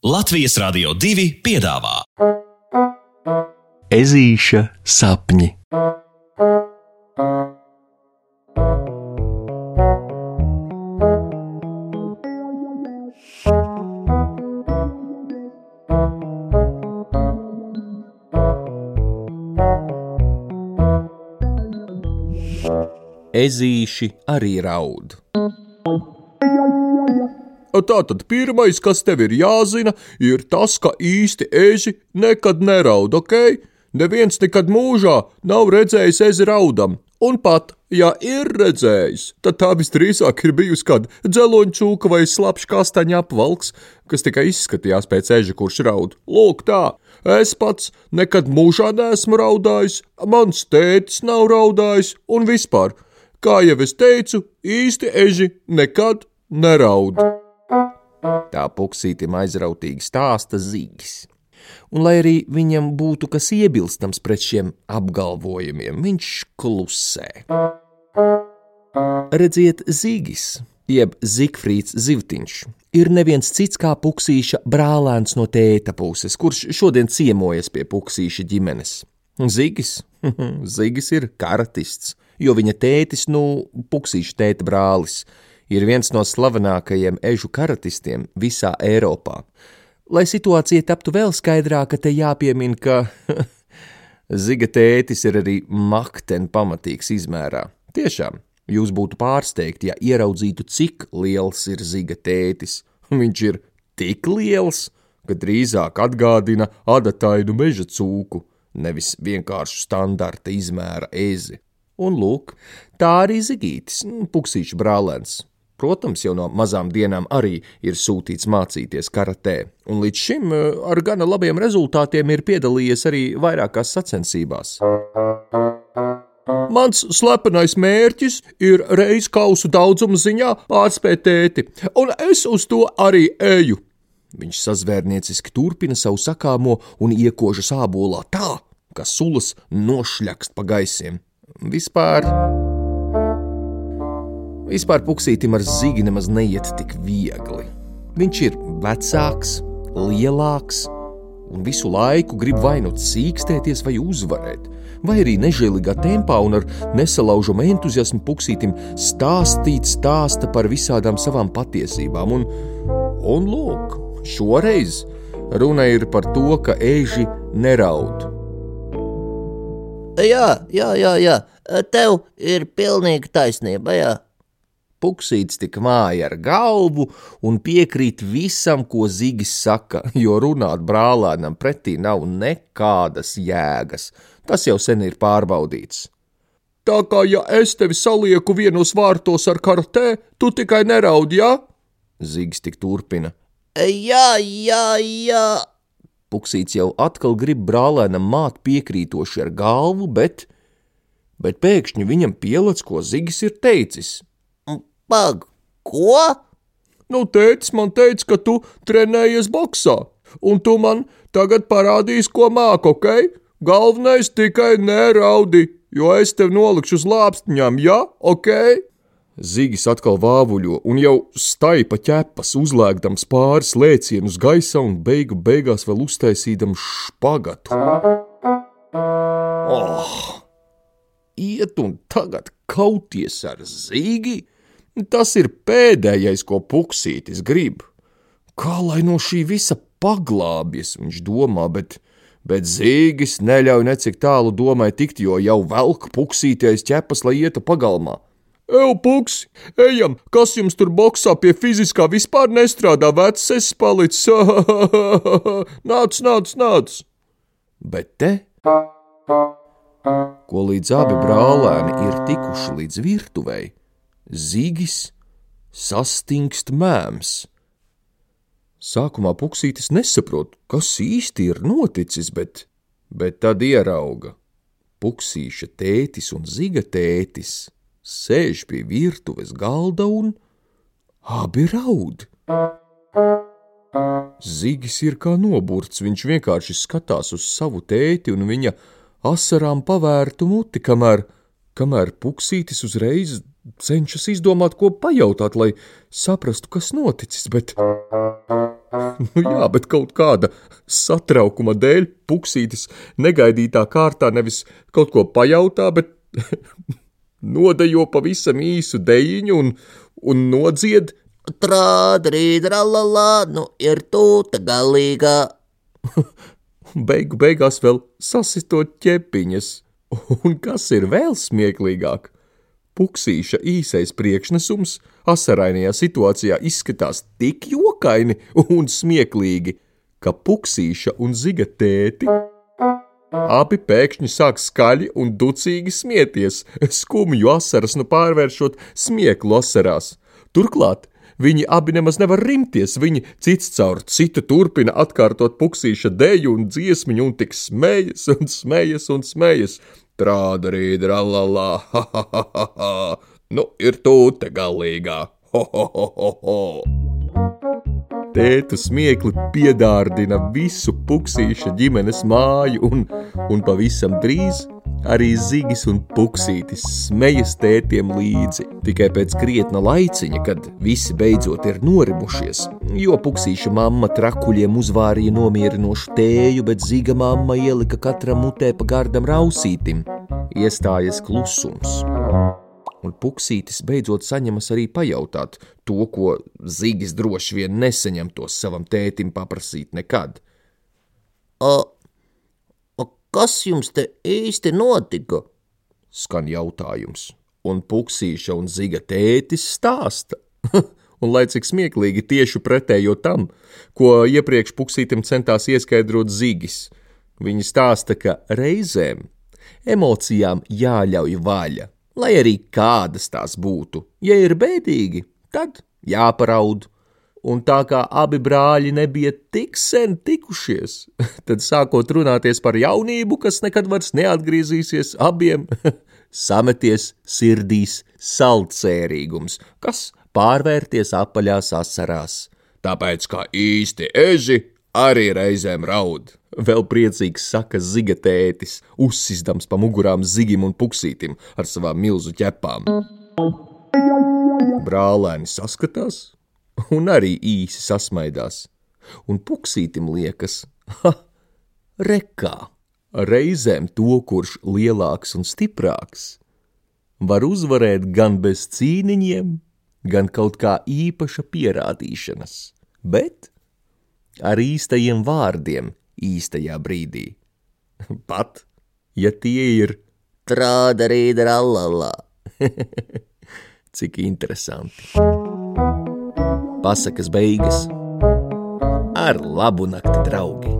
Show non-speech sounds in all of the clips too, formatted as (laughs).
Latvijas Rādio 2 piedāvā Ezīša sapņi. Ezīši arī raud. Tātad pirmais, kas tev ir jāzina, ir tas, ka īsti eži nekad neraud, ok? Neviens nekad mūžā nav redzējis ezi raudam, un pat, ja ir redzējis, tad tā visdrīzāk ir bijusi kāda dzeloņcūka vai slapjš kastaņa apvalks, kas tikai izskatījās pēc eža, kurš raud. Lūk, tā, es pats nekad mūžā neesmu raudājis, mans tētis nav raudājis, un vispār, kā jau es teicu, īsti eži nekad neraud. Tā puksītim aizrautīgi stāsta Zīgis. Un, lai arī viņam būtu kas iebilstams pret šiem apgalvojumiem, viņš klusē. Redziet, Zīgis, jeb Zigfrīds Zivtiņš, ir neviens cits kā puksīša brālēns no tēta puses, kurš šodien ciemojas pie puksīša ģimenes. Zigis, (laughs) Zigis ir karatists, jo viņa tētis, nu, puksīša tēta brālis, ir viens no slavenākajiem ežu karatistiem visā Eiropā. Lai situācija taptu vēl skaidrāka, te jāpiemin, ka (laughs) Ziga tētis ir arī makten pamatīgs izmērā. Tiešām, jūs būtu pārsteigti, ja ieraudzītu, cik liels ir Ziga tētis. Viņš ir tik liels, ka drīzāk atgādina adatainu meža cūku, nevis vienkāršu standarta izmēra ezi. Un lūk, tā arī Zigītis, puksīšu brālēns, Protams, jau no mazām dienām arī ir sūtīts mācīties karatē, un līdz šim eh, ar gana labiem rezultātiem ir piedalījies arī vairākās sacensībās. Mans slepenais mērķis ir reiz kausu daudzuma ziņā pārspēt tēti, un es uz to arī eju. Viņš sazvērnieciski turpina savu sakāmo un iekožas ābolā tā, ka sulas nošļakst pa gaisiem. Vispār Vispār puksītim ar zigi nemaz neiet tik viegli. Viņš ir vecāks, lielāks un visu laiku grib vai nu cīkstēties, vai uzvarēt, vai arī nežēlīgā tempā un ar nesalaužamu entuziasmu puksītim stāstīt stāsta par visādām savām patiesībām. Un, un lūk, šoreiz runa ir par to, ka eži neraud. Jā, jā, jā, jā. tev ir pilnīgi taisnība. Jā. Puksītis tik māja ar galvu un piekrīt visam, ko Zigis saka, jo runāt brālēnam pretī nav nekādas jēgas. Tas jau sen ir pārbaudīts. Tā kā ja es tevi salieku vienos vārtos ar kartē, tu tikai neraudi, jā? Ja? Zigis tik turpina. Jā, jā, jā. Puksīts jau atkal grib brālēnam māt piekrītoši ar galvu, bet, bet pēkšņi viņam pielādes, ko Zigis ir teicis. Pag, ko? Nu, tētis man teica, ka tu trenējies boxā, un tu man tagad parādīsi, ko māk, ok? Galvenais tikai neraudi, jo es tev nolikšu uz lāpstiņām, ja, ok? Zigis atkal vāvuļo un jau staipa ķepas, uzlēkdams pāris lēcienus gaisā un beigu beigās vēl uztaisīdams špagatu. Oh! Iet un tagad kauties ar zīgi? Tas ir pēdējais, ko puksītis grib. Kā lai no šī visa paglābjas, viņš domā, bet, bet zīgis neļauj necik tālu domai tikt, jo jau velk puksīties ķepas, lai ietu pagalmā. Eju, puksi, ejam, kas jums tur boxā pie fiziskā vispār nestrādā, vecs es palicis. (laughs) nāc, nāc, nāc! Bet te, ko līdz abi brālēni ir tikuši līdz virtuvei, Zīgis sastingst mēms. Sākumā puksītis nesaprot, kas īsti ir noticis, bet, bet tad ierauga. Puksīša tētis un ziga tētis sēž pie virtuves galda un abi raud. Zigis ir kā noburts, viņš vienkārši skatās uz savu tēti un viņa asarām pavērtu muti, kamēr, kamēr puksītis uzreiz cenšas izdomāt, ko pajautāt, lai saprastu, kas noticis, bet (laughs) Nu jā, bet kaut kāda satraukuma dēļ puksītis negaidītā kārtā nevis kaut ko pajautā, bet (laughs) nodejo pavisam īsu dejiņu un, un nodzied. Trādrīt, rallā, nu ir tūta galīgā. (laughs) Beigu beigās vēl sasistot ķepiņas. Un kas ir vēl smieklīgāk? Puksīša īsais priekšnesums asarainajā situācijā izskatās tik jokaini un smieklīgi, ka puksīša un ziga tēti abi pēkšņi sāk skaļi un ducīgi smieties, skumju asaras nu pārvēršot smieklu asarās. Turklāt viņi abi nemaz nevar rimties, viņi cits caur citu turpina atkārtot puksīša deju un dziesmiņu un tik smējas un smējas un smējas. Trāda rīda, rallā, ha, ha, ha, ha, ha. Nu, ir tūte galīgā. Ho, ho, ho, ho, ho. Tēta smiekli piedārdina visu puksīša ģimenes māju, un, un pavisam drīz arī zigis un puksītis smejas tētiem līdzi. Tikai pēc krietna laiciņa, kad visi beidzot ir norimušies, jo puksīša mamma trakuļiem uzvārīja nomierinošu tēju, bet ziga mamma ielika katram mutē pa gardam rausītim. Iestājas klusums un puksītis beidzot saņemas arī pajautāt to, ko Zigis droši vien nesaņemtos savam tētim paprasīt nekad. O, kas jums te īsti notika? Skan jautājums, un puksīša un Ziga tētis stāsta. (laughs) un lai cik smieklīgi tieši pretējo tam, ko iepriekš puksītim centās ieskaidrot Zigis, viņi stāsta, ka reizēm emocijām jāļauj vaļa lai arī kādas tās būtu. Ja ir bēdīgi, tad jāparaud. Un tā kā abi brāļi nebija tik sen tikušies, (laughs) tad sākot runāties par jaunību, kas nekad vairs neatgriezīsies, abiem (laughs) sameties sirdīs saldsērīgums, kas pārvērties apaļās asarās. Tāpēc kā īsti eži arī reizēm raud. Vēl priecīgs saka ziga tētis, uzsistams pa mugurām zigim un puksītim ar savām milzu ķepām. Brālēni saskatās un arī īsi sasmaidās, un puksītim liekas, ha, rekā, reizēm to, kurš lielāks un stiprāks, var uzvarēt gan bez cīniņiem, gan kaut kā īpaša pierādīšanas, bet ar īstajiem vārdiem īstajā brīdī. (laughs) Pat, ja tie ir Trāda rīda, rallā. (laughs) cik interesanti. Pasakas beigas ar labu nakti, draugi!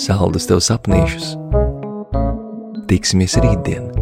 Saldus tev sapnīšus! Tiksimies rītdien!